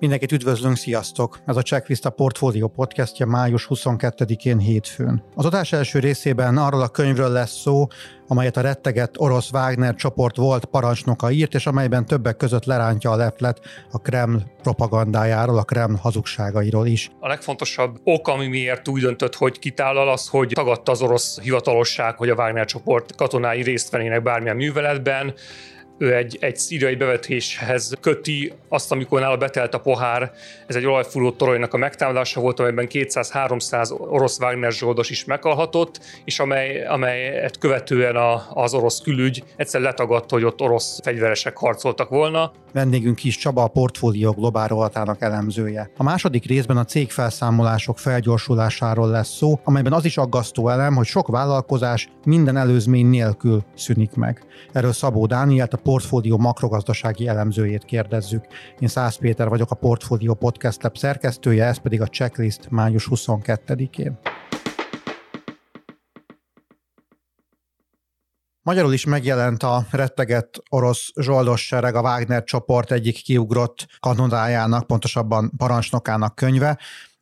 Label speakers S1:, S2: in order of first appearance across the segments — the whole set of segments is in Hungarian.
S1: Mindenkit üdvözlünk, sziasztok! Ez a Checklist a Portfolio podcastja május 22-én hétfőn. Az adás első részében arról a könyvről lesz szó, amelyet a rettegett orosz Wagner csoport volt parancsnoka írt, és amelyben többek között lerántja a leplet a Kreml propagandájáról, a Kreml hazugságairól is.
S2: A legfontosabb ok, ami miért úgy döntött, hogy kitállal az, hogy tagadta az orosz hivatalosság, hogy a Wagner csoport katonái részt vennének bármilyen műveletben, ő egy, egy szíriai bevetéshez köti azt, amikor nála betelt a pohár. Ez egy olajfúró toronynak a megtámadása volt, amelyben 200-300 orosz Wagner zsoldos is meghalhatott, és amely, amelyet követően a, az orosz külügy egyszer letagadta, hogy ott orosz fegyveresek harcoltak volna.
S1: Vendégünk is Csaba a portfólió globál elemzője. A második részben a cégfelszámolások felgyorsulásáról lesz szó, amelyben az is aggasztó elem, hogy sok vállalkozás minden előzmény nélkül szűnik meg. Erről Szabó Dánielt, a portfólió makrogazdasági elemzőjét kérdezzük. Én Szász Péter vagyok, a Portfólió Podcast Lab szerkesztője, ez pedig a checklist május 22-én. Magyarul is megjelent a rettegett orosz zsoldos sereg, a Wagner csoport egyik kiugrott kanonájának, pontosabban parancsnokának könyve,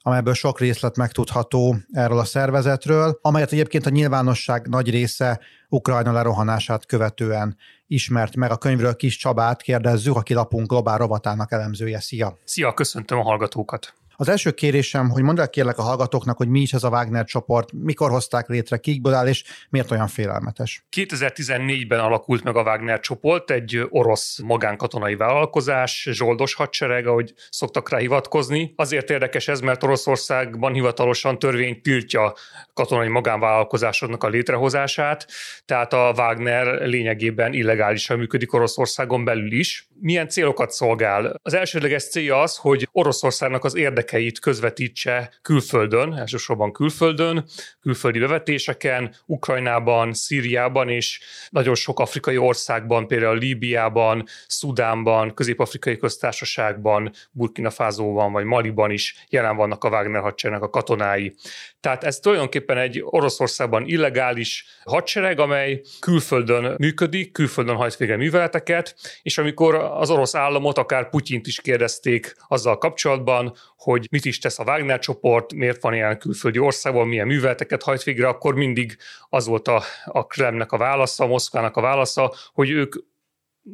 S1: amelyből sok részlet megtudható erről a szervezetről, amelyet egyébként a nyilvánosság nagy része Ukrajna lerohanását követően ismert meg. A könyvről Kis Csabát kérdezzük, aki lapunk globál rovatának elemzője. Szia!
S2: Szia, köszöntöm a hallgatókat!
S1: Az első kérésem, hogy mondd el kérlek a hallgatóknak, hogy mi is ez a Wagner csoport, mikor hozták létre, kikből áll, és miért olyan félelmetes.
S2: 2014-ben alakult meg a Wagner csoport, egy orosz magánkatonai vállalkozás, zsoldos hadsereg, ahogy szoktak rá hivatkozni. Azért érdekes ez, mert Oroszországban hivatalosan törvény tiltja katonai magánvállalkozásoknak a létrehozását, tehát a Wagner lényegében illegálisan működik Oroszországon belül is. Milyen célokat szolgál? Az elsődleges célja az, hogy Oroszországnak az érdek érdekeit közvetítse külföldön, elsősorban külföldön, külföldi bevetéseken, Ukrajnában, Szíriában és nagyon sok afrikai országban, például Líbiában, Szudánban, Közép-Afrikai Köztársaságban, Burkina Fázóban vagy Maliban is jelen vannak a Wagner hadseregnek a katonái. Tehát ez tulajdonképpen egy Oroszországban illegális hadsereg, amely külföldön működik, külföldön hajt végre műveleteket, és amikor az orosz államot, akár Putyint is kérdezték azzal kapcsolatban, hogy mit is tesz a Wagner csoport, miért van ilyen külföldi országban, milyen műveleteket hajt végre, akkor mindig az volt a, a Kremnek a válasza, a Moszkvának a válasza, hogy ők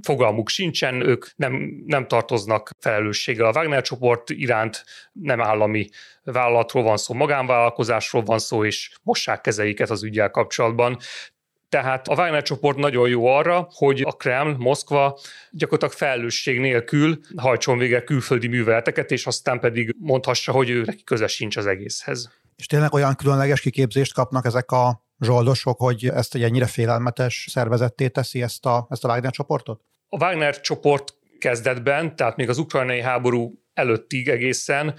S2: fogalmuk sincsen, ők nem, nem tartoznak felelősséggel a Wagner csoport iránt, nem állami vállalatról van szó, magánvállalkozásról van szó, és mossák kezeiket az ügyel kapcsolatban. Tehát a Wagner csoport nagyon jó arra, hogy a Kreml, Moszkva gyakorlatilag felelősség nélkül hajtson végre külföldi műveleteket, és aztán pedig mondhassa, hogy ő neki köze sincs az egészhez.
S1: És tényleg olyan különleges kiképzést kapnak ezek a zsoldosok, hogy ezt egy ennyire félelmetes szervezetté teszi ezt a, ezt a Wagner csoportot?
S2: A Wagner csoport kezdetben, tehát még az ukrajnai háború előttig egészen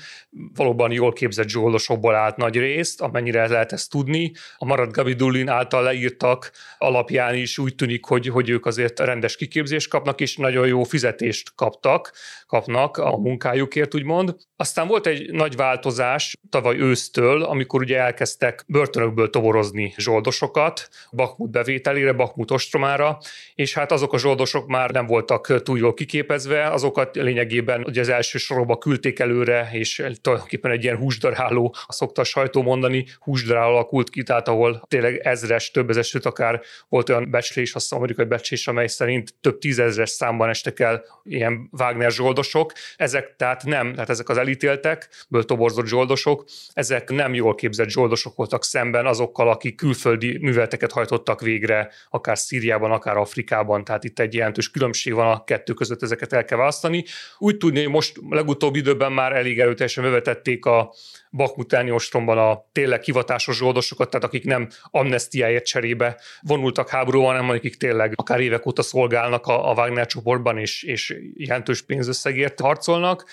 S2: valóban jól képzett zsoldosokból állt nagy részt, amennyire lehet ezt tudni. A Marad Gabidulin által leírtak alapján is úgy tűnik, hogy, hogy ők azért rendes kiképzést kapnak, és nagyon jó fizetést kaptak, kapnak a munkájukért, úgymond. Aztán volt egy nagy változás tavaly ősztől, amikor ugye elkezdtek börtönökből toborozni zsoldosokat, Bakmut bevételére, Bakmut ostromára, és hát azok a zsoldosok már nem voltak túl jól kiképezve, azokat lényegében ugye az első sorokba küldték előre, és tulajdonképpen egy ilyen húsdaráló, szokta a sajtó mondani, húsdaráló alakult ki, tehát ahol tényleg ezres, több ezres, sőt akár volt olyan becslés, az amerikai becslés, amely szerint több tízezres számban estek el ilyen Wagner zsoldosok. Ezek tehát nem, tehát ezek az elítéltekből toborzott zsoldosok, ezek nem jól képzett zsoldosok voltak szemben azokkal, akik külföldi műveleteket hajtottak végre, akár Szíriában, akár Afrikában, tehát itt egy jelentős különbség van a kettő között, ezeket el kell választani. Úgy tudni, hogy most legutóbbi időben már elég erőteljesen bevetették a Bakmutáni ostromban a tényleg hivatásos zsoldosokat, tehát akik nem amnestiáért cserébe vonultak háborúban, hanem akik tényleg akár évek óta szolgálnak a, a Wagner csoportban, és, és jelentős pénzösszegért harcolnak.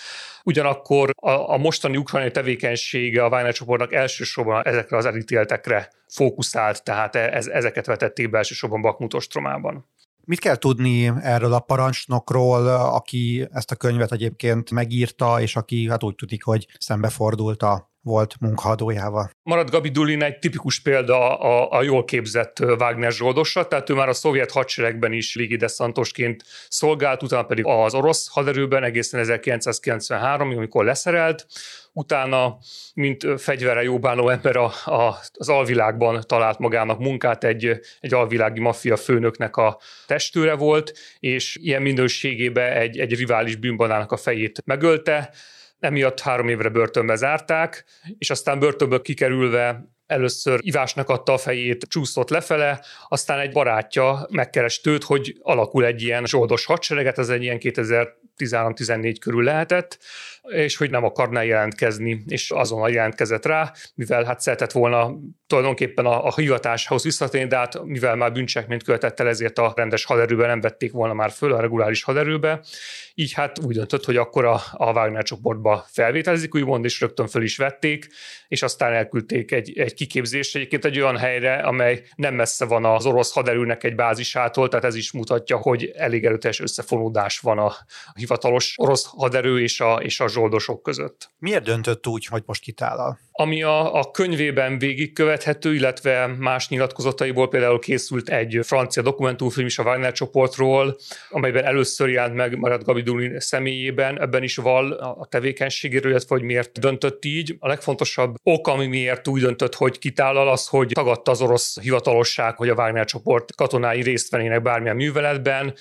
S2: Ugyanakkor a, a mostani ukrajnai tevékenysége a Wagner csoportnak elsősorban ezekre az elítéltekre fókuszált, tehát ez, ezeket vetették be elsősorban Bakmut ostromában.
S1: Mit kell tudni erről a parancsnokról, aki ezt a könyvet egyébként megírta, és aki hát úgy tudik, hogy szembefordult a volt munkahadójával.
S2: Marad Gabi Dulin egy tipikus példa a, a jól képzett Wagner zsoldosra, tehát ő már a szovjet hadseregben is Ligi de Santosként szolgált, utána pedig az orosz haderőben egészen 1993 amikor leszerelt, utána, mint fegyverre jóbáló ember a, a, az alvilágban talált magának munkát, egy, egy alvilági maffia főnöknek a testőre volt, és ilyen minőségében egy, egy rivális bűnbanának a fejét megölte, emiatt három évre börtönbe zárták, és aztán börtönből kikerülve először ivásnak adta a fejét, csúszott lefele, aztán egy barátja megkerest őt, hogy alakul egy ilyen zsoldos hadsereget, ez egy ilyen 2013-14 körül lehetett, és hogy nem akarná jelentkezni, és azonnal jelentkezett rá, mivel hát szeretett volna tulajdonképpen a, a hivatáshoz visszatérni, de hát mivel már bűncselekményt követett el, ezért a rendes haderőbe nem vették volna már föl, a reguláris haderőbe, így hát úgy döntött, hogy akkor a, a Wagner csoportba felvételezik, úgymond, és rögtön föl is vették, és aztán elküldték egy, egy kiképzésre, egyébként egy olyan helyre, amely nem messze van az orosz haderőnek egy bázisától, tehát ez is mutatja, hogy elég erőteljes összefonódás van a hivatalos orosz haderő és a, és a zsoldosok között.
S1: Miért döntött úgy, hogy most kitállal?
S2: Ami a, a könyvében végigkövethető, illetve más nyilatkozataiból például készült egy francia dokumentumfilm is a Wagner csoportról, amelyben először jelent meg Marat Gabidulin személyében, ebben is val a tevékenységéről, illetve hogy miért döntött így. A legfontosabb ok, ami miért úgy döntött, hogy kitállal az, hogy tagadta az orosz hivatalosság, hogy a Wagner csoport katonái részt vennének bármilyen műveletben,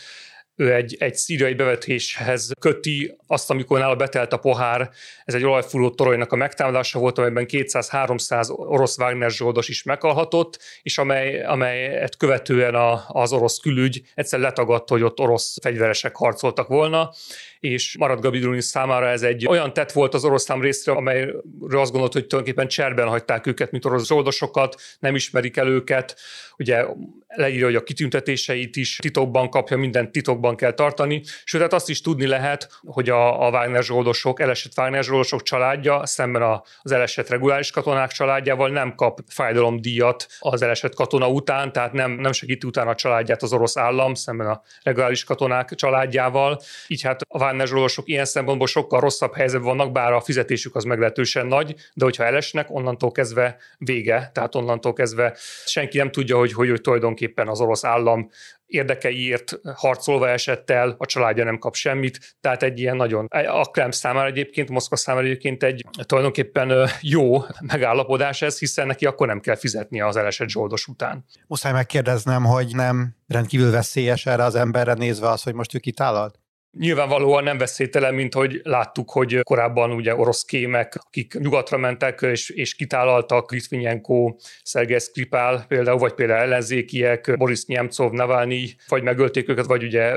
S2: ő egy, egy szíriai bevetéshez köti azt, amikor nála betelt a pohár, ez egy olajfúró toronynak a megtámadása volt, amelyben 200-300 orosz Wagner zsoldos is meghalhatott, és amely, amelyet követően a, az orosz külügy egyszer letagadta, hogy ott orosz fegyveresek harcoltak volna, és Marad Gabidulin számára ez egy olyan tett volt az oroszlán részre, amelyről azt gondolt, hogy tulajdonképpen cserben hagyták őket, mint orosz zsoldosokat, nem ismerik el őket. Ugye leírja, hogy a kitüntetéseit is titokban kapja, minden titokban kell tartani. Sőt, hát azt is tudni lehet, hogy a, a Wagner zsoldosok, elesett Wagner zsoldosok családja szemben az elesett reguláris katonák családjával nem kap fájdalomdíjat az elesett katona után, tehát nem, nem segíti utána a családját az orosz állam szemben a reguláris katonák családjával. Így hát a Wagner zsoldosok ilyen szempontból sokkal rosszabb helyzetben vannak, bár a fizetésük az meglehetősen nagy, de hogyha elesnek, onnantól kezdve vége, tehát onnantól kezdve senki nem tudja, hogy, hogy, hogy tulajdonképpen az orosz állam érdekeiért harcolva esett el, a családja nem kap semmit, tehát egy ilyen nagyon, a Krem számára egyébként, Moszkva számára egyébként egy tulajdonképpen jó megállapodás ez, hiszen neki akkor nem kell fizetnie az elesett zsoldos után.
S1: Muszáj megkérdeznem, hogy nem rendkívül veszélyes erre az emberre nézve az, hogy most ő kitállalt?
S2: Nyilvánvalóan nem veszélytelen, mint hogy láttuk, hogy korábban ugye orosz kémek, akik nyugatra mentek és, és kitálaltak, Litvinenko, Szergej Skripál például, vagy például ellenzékiek, Boris Nemcov, Navalnyi, vagy megölték őket, vagy ugye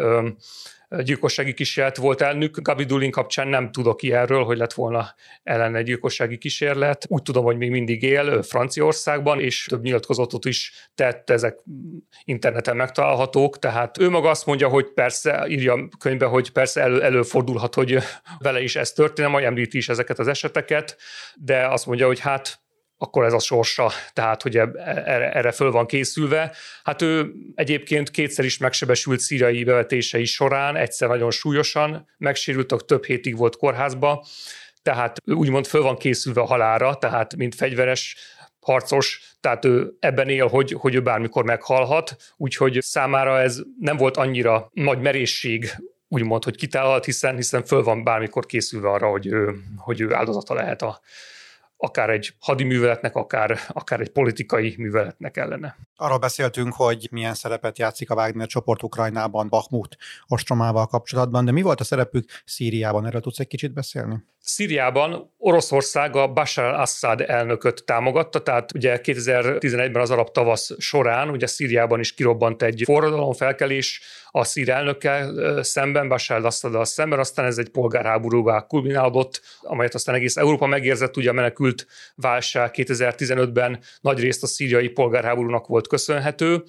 S2: gyilkossági kísérlet volt elnök. Gabi Dulin kapcsán nem tudok ilyenről, hogy lett volna ellen gyilkossági kísérlet. Úgy tudom, hogy még mindig él Franciaországban, és több nyilatkozatot is tett, ezek interneten megtalálhatók. Tehát ő maga azt mondja, hogy persze, írja könyvbe, hogy persze elő, előfordulhat, hogy vele is ez történne, majd említi is ezeket az eseteket, de azt mondja, hogy hát akkor ez a sorsa, tehát hogy erre, erre föl van készülve. Hát ő egyébként kétszer is megsebesült szíriai bevetései során, egyszer nagyon súlyosan megsérült, több hétig volt kórházba, tehát ő úgymond föl van készülve a halára, tehát mint fegyveres harcos, tehát ő ebben él, hogy, hogy ő bármikor meghalhat, úgyhogy számára ez nem volt annyira nagy merészség, úgymond, hogy kitálhat, hiszen, hiszen föl van bármikor készülve arra, hogy ő, hogy ő áldozata lehet a, akár egy hadiműveletnek, akár, akár egy politikai műveletnek ellene.
S1: Arról beszéltünk, hogy milyen szerepet játszik a Wagner csoport Ukrajnában, Bakhmut ostromával kapcsolatban, de mi volt a szerepük Szíriában? Erről tudsz egy kicsit beszélni?
S2: Szíriában Oroszország a Bashar al-Assad elnököt támogatta, tehát ugye 2011-ben az arab tavasz során ugye Szíriában is kirobbant egy forradalom, felkelés a szír elnökkel szemben, Bashar al-Assaddal szemben, aztán ez egy polgárháborúvá kulminálódott, amelyet aztán egész Európa megérzett, ugye a menekült válság 2015-ben nagy részt a szíriai polgárháborúnak volt köszönhető,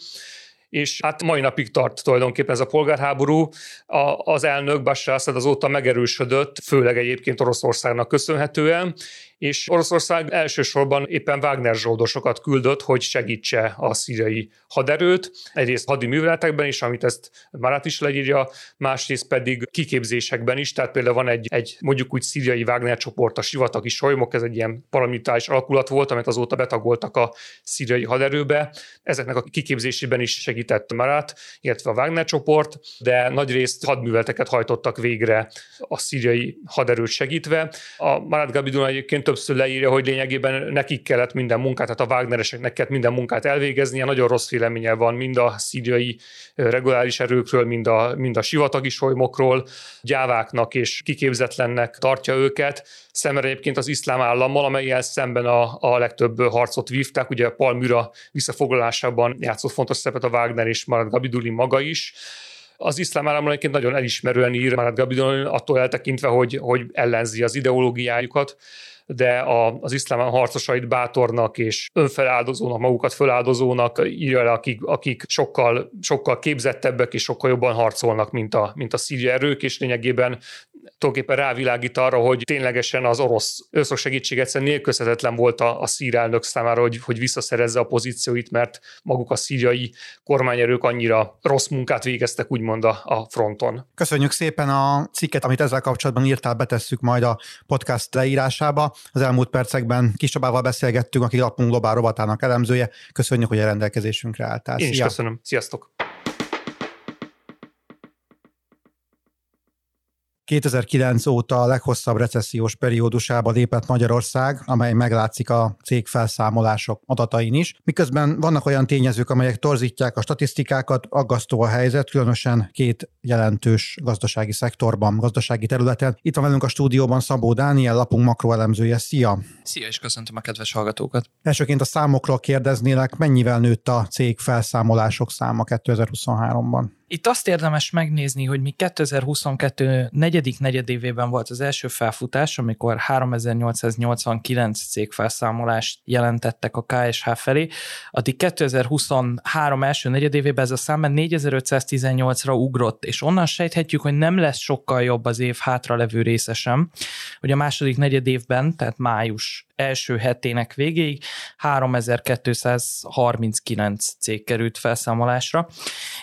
S2: és hát mai napig tart tulajdonképpen ez a polgárháború. A, az elnök Bashar Assad azóta megerősödött, főleg egyébként Oroszországnak köszönhetően, és Oroszország elsősorban éppen Wagner zsoldosokat küldött, hogy segítse a szíriai haderőt, egyrészt hadi műveletekben is, amit ezt Marat is leírja, másrészt pedig kiképzésekben is, tehát például van egy, egy mondjuk úgy szíriai Wagner csoport, a sivatagi solymok, ez egy ilyen paramilitáris alakulat volt, amit azóta betagoltak a szíriai haderőbe. Ezeknek a kiképzésében is segített Marat, illetve a Wagner csoport, de nagyrészt hadműveleteket hajtottak végre a szíriai haderőt segítve. A Marat Gabidon egyébként többször leírja, hogy lényegében nekik kellett minden munkát, tehát a Wagnereseknek kellett minden munkát elvégeznie. Nagyon rossz véleménye van mind a szíriai reguláris erőkről, mind a, mind a sivatagi solymokról, gyáváknak és kiképzetlennek tartja őket. Szemben egyébként az iszlám állammal, amelyel szemben a, a legtöbb harcot vívták, ugye Palmyra visszafoglalásában játszott fontos szerepet a Wagner és Marat Gabiduli maga is. Az iszlám államon egyébként nagyon elismerően ír Marat Gabiduli, attól eltekintve, hogy, hogy ellenzi az ideológiájukat de a, az iszlám harcosait bátornak és önfeláldozónak, magukat feláldozónak írja le, akik, akik sokkal, sokkal képzettebbek és sokkal jobban harcolnak, mint a, mint a szíri erők, és lényegében tulajdonképpen rávilágít arra, hogy ténylegesen az orosz, orosz segítség egyszerűen nélkülözhetetlen volt a, a szír elnök számára, hogy, hogy visszaszerezze a pozícióit, mert maguk a szíriai kormányerők annyira rossz munkát végeztek, úgymond a, a fronton.
S1: Köszönjük szépen a cikket, amit ezzel kapcsolatban írtál, betesszük majd a podcast leírásába. Az elmúlt percekben Kis Csabával beszélgettünk, aki lapunk globál robotának elemzője. Köszönjük, hogy a rendelkezésünkre álltál.
S2: Én is Szia. köszönöm. Sziasztok!
S1: 2009 óta a leghosszabb recessziós periódusába lépett Magyarország, amely meglátszik a cég felszámolások adatain is. Miközben vannak olyan tényezők, amelyek torzítják a statisztikákat, aggasztó a helyzet, különösen két jelentős gazdasági szektorban, gazdasági területen. Itt van velünk a stúdióban Szabó Dániel, lapunk makroelemzője. Szia!
S3: Szia, és köszöntöm a kedves hallgatókat!
S1: Elsőként a számokról kérdeznélek, mennyivel nőtt a cég felszámolások száma 2023-ban?
S3: Itt azt érdemes megnézni, hogy mi 2022 negyedik negyedévében volt az első felfutás, amikor 3889 cégfelszámolást jelentettek a KSH felé, addig 2023 első negyedévében ez a szám 4518-ra ugrott, és onnan sejthetjük, hogy nem lesz sokkal jobb az év hátralevő része sem, hogy a második negyedévben, tehát május első hetének végéig 3239 cég került felszámolásra,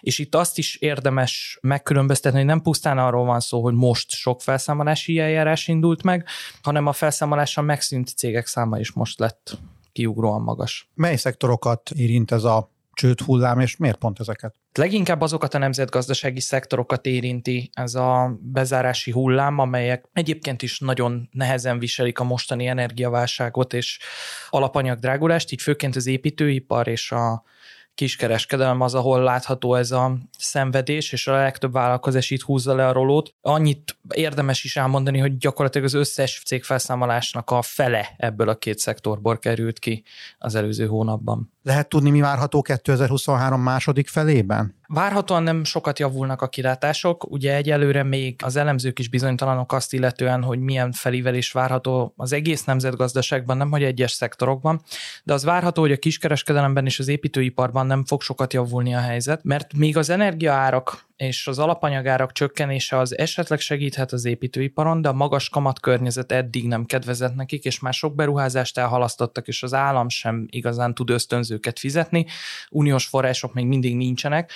S3: és itt azt is érdemes megkülönböztetni, hogy nem pusztán arról van szó, hogy most sok felszámolási eljárás indult meg, hanem a felszámolással megszűnt cégek száma is most lett kiugróan magas.
S1: Mely szektorokat érint ez a csőd hullám, és miért pont ezeket?
S3: Leginkább azokat a nemzetgazdasági szektorokat érinti ez a bezárási hullám, amelyek egyébként is nagyon nehezen viselik a mostani energiaválságot és alapanyagdrágulást, így főként az építőipar és a kiskereskedelem az, ahol látható ez a szenvedés, és a legtöbb vállalkozás itt húzza le a rolót. Annyit érdemes is elmondani, hogy gyakorlatilag az összes cégfelszámolásnak a fele ebből a két szektorból került ki az előző hónapban.
S1: Lehet tudni, mi várható 2023 második felében?
S3: Várhatóan nem sokat javulnak a kilátások, ugye egyelőre még az elemzők is bizonytalanok azt illetően, hogy milyen felívelés várható az egész nemzetgazdaságban, nem hogy egyes szektorokban, de az várható, hogy a kiskereskedelemben és az építőiparban nem fog sokat javulni a helyzet, mert még az energiaárak és az alapanyagárak csökkenése az esetleg segíthet az építőiparon, de a magas kamat környezet eddig nem kedvezett nekik, és már sok beruházást elhalasztottak, és az állam sem igazán tud ösztönzőket fizetni, uniós források még mindig nincsenek,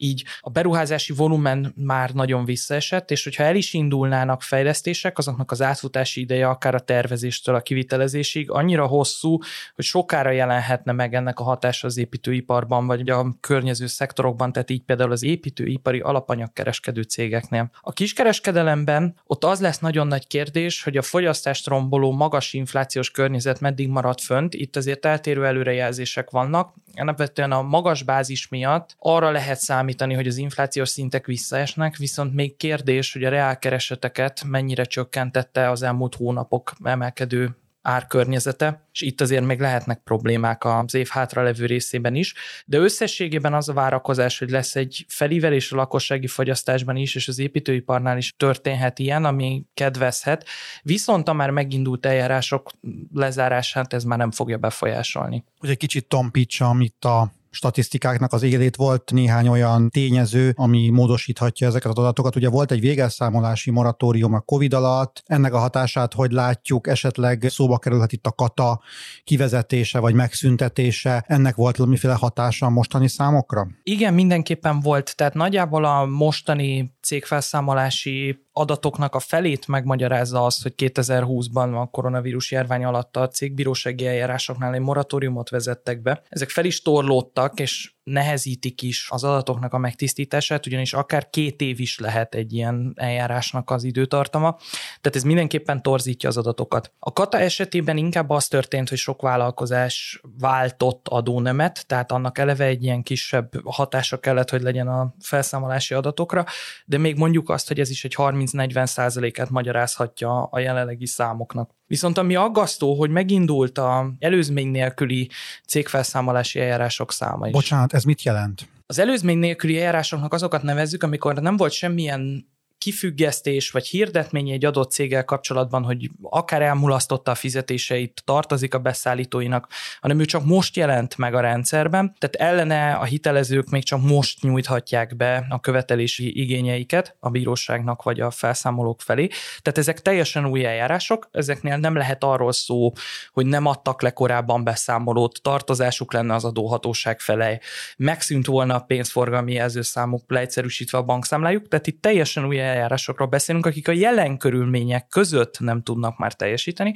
S3: így a beruházási volumen már nagyon visszaesett, és hogyha el is indulnának fejlesztések, azoknak az átfutási ideje akár a tervezéstől a kivitelezésig annyira hosszú, hogy sokára jelenhetne meg ennek a hatása az építőiparban, vagy a környező szektorokban, tehát így például az építőipari alapanyagkereskedő cégeknél. A kiskereskedelemben ott az lesz nagyon nagy kérdés, hogy a fogyasztást romboló magas inflációs környezet meddig marad fönt, itt azért eltérő előrejelzések vannak, alapvetően a magas bázis miatt arra lehet számítani, hogy az inflációs szintek visszaesnek, viszont még kérdés, hogy a reálkereseteket mennyire csökkentette az elmúlt hónapok emelkedő árkörnyezete, és itt azért még lehetnek problémák az év hátra levő részében is, de összességében az a várakozás, hogy lesz egy felívelés a lakossági fogyasztásban is, és az építőiparnál is történhet ilyen, ami kedvezhet, viszont a már megindult eljárások lezárását ez már nem fogja befolyásolni.
S1: Hogy egy kicsit tompítsam itt a statisztikáknak az élét volt néhány olyan tényező, ami módosíthatja ezeket az adatokat. Ugye volt egy végelszámolási moratórium a COVID alatt, ennek a hatását hogy látjuk, esetleg szóba kerülhet itt a kata kivezetése vagy megszüntetése, ennek volt valamiféle hatása a mostani számokra?
S3: Igen, mindenképpen volt. Tehát nagyjából a mostani cégfelszámolási adatoknak a felét megmagyarázza azt, hogy 2020-ban a koronavírus járvány alatt a cégbírósági eljárásoknál egy moratóriumot vezettek be. Ezek fel is torlódtak, és nehezítik is az adatoknak a megtisztítását, ugyanis akár két év is lehet egy ilyen eljárásnak az időtartama, tehát ez mindenképpen torzítja az adatokat. A kata esetében inkább az történt, hogy sok vállalkozás váltott adónemet, tehát annak eleve egy ilyen kisebb hatása kellett, hogy legyen a felszámolási adatokra, de még mondjuk azt, hogy ez is egy 30-40 százalékát magyarázhatja a jelenlegi számoknak. Viszont ami aggasztó, hogy megindult a előzmény nélküli cégfelszámolási eljárások száma is.
S1: Bocsánat, ez mit jelent?
S3: Az előzmény nélküli eljárásoknak azokat nevezzük, amikor nem volt semmilyen kifüggesztés vagy hirdetmény egy adott céggel kapcsolatban, hogy akár elmulasztotta a fizetéseit, tartozik a beszállítóinak, hanem ő csak most jelent meg a rendszerben, tehát ellene a hitelezők még csak most nyújthatják be a követelési igényeiket a bíróságnak vagy a felszámolók felé. Tehát ezek teljesen új eljárások, ezeknél nem lehet arról szó, hogy nem adtak le korábban beszámolót, tartozásuk lenne az adóhatóság felé, megszűnt volna a pénzforgalmi jelzőszámuk leegyszerűsítve a bankszámlájuk, tehát itt teljesen új eljárásokról beszélünk, akik a jelen körülmények között nem tudnak már teljesíteni,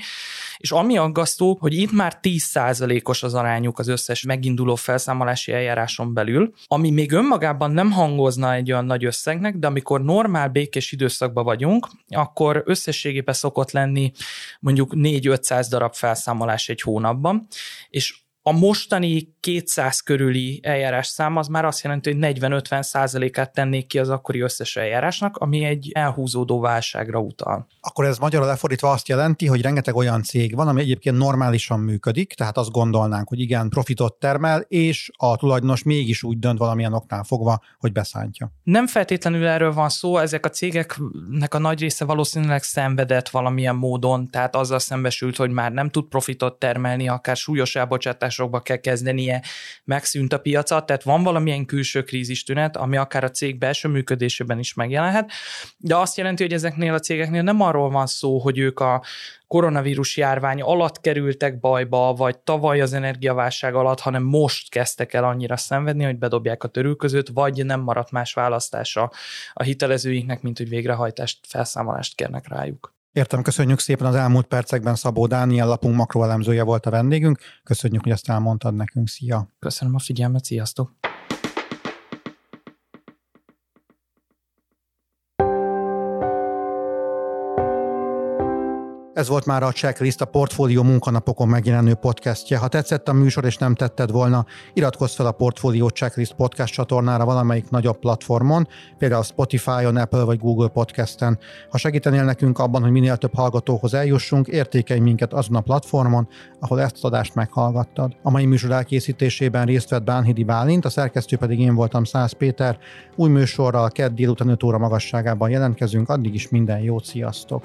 S3: és ami aggasztó, hogy itt már 10%-os az arányuk az összes meginduló felszámolási eljáráson belül, ami még önmagában nem hangozna egy olyan nagy összegnek, de amikor normál békés időszakban vagyunk, akkor összességében szokott lenni mondjuk 4-500 darab felszámolás egy hónapban, és a mostani 200 körüli eljárás szám az már azt jelenti, hogy 40-50 százalékát tennék ki az akkori összes eljárásnak, ami egy elhúzódó válságra utal.
S1: Akkor ez magyarul lefordítva azt jelenti, hogy rengeteg olyan cég van, ami egyébként normálisan működik, tehát azt gondolnánk, hogy igen, profitot termel, és a tulajdonos mégis úgy dönt valamilyen oknál fogva, hogy beszántja.
S3: Nem feltétlenül erről van szó, ezek a cégeknek a nagy része valószínűleg szenvedett valamilyen módon, tehát azzal szembesült, hogy már nem tud profitot termelni, akár súlyos elbocsátás változásokba kell kezdenie, megszűnt a piaca, tehát van valamilyen külső krízis tünet, ami akár a cég belső működésében is megjelenhet, de azt jelenti, hogy ezeknél a cégeknél nem arról van szó, hogy ők a koronavírus járvány alatt kerültek bajba, vagy tavaly az energiaválság alatt, hanem most kezdtek el annyira szenvedni, hogy bedobják a törülközőt, vagy nem maradt más választása a hitelezőinknek, mint hogy végrehajtást, felszámolást kérnek rájuk.
S1: Értem, köszönjük szépen az elmúlt percekben Szabó Dániel lapunk makroelemzője volt a vendégünk. Köszönjük, hogy ezt elmondtad nekünk. Szia!
S3: Köszönöm a figyelmet, sziasztok!
S1: Ez volt már a Checklist, a Portfólió munkanapokon megjelenő podcastje. Ha tetszett a műsor és nem tetted volna, iratkozz fel a Portfólió Checklist podcast csatornára valamelyik nagyobb platformon, például Spotify-on, Apple vagy Google podcasten. Ha segítenél nekünk abban, hogy minél több hallgatóhoz eljussunk, értékelj minket azon a platformon, ahol ezt az adást meghallgattad. A mai műsor elkészítésében részt vett Bánhidi Bálint, a szerkesztő pedig én voltam Száz Péter. Új műsorral kedd délután 5 óra magasságában jelentkezünk, addig is minden jót, sziasztok!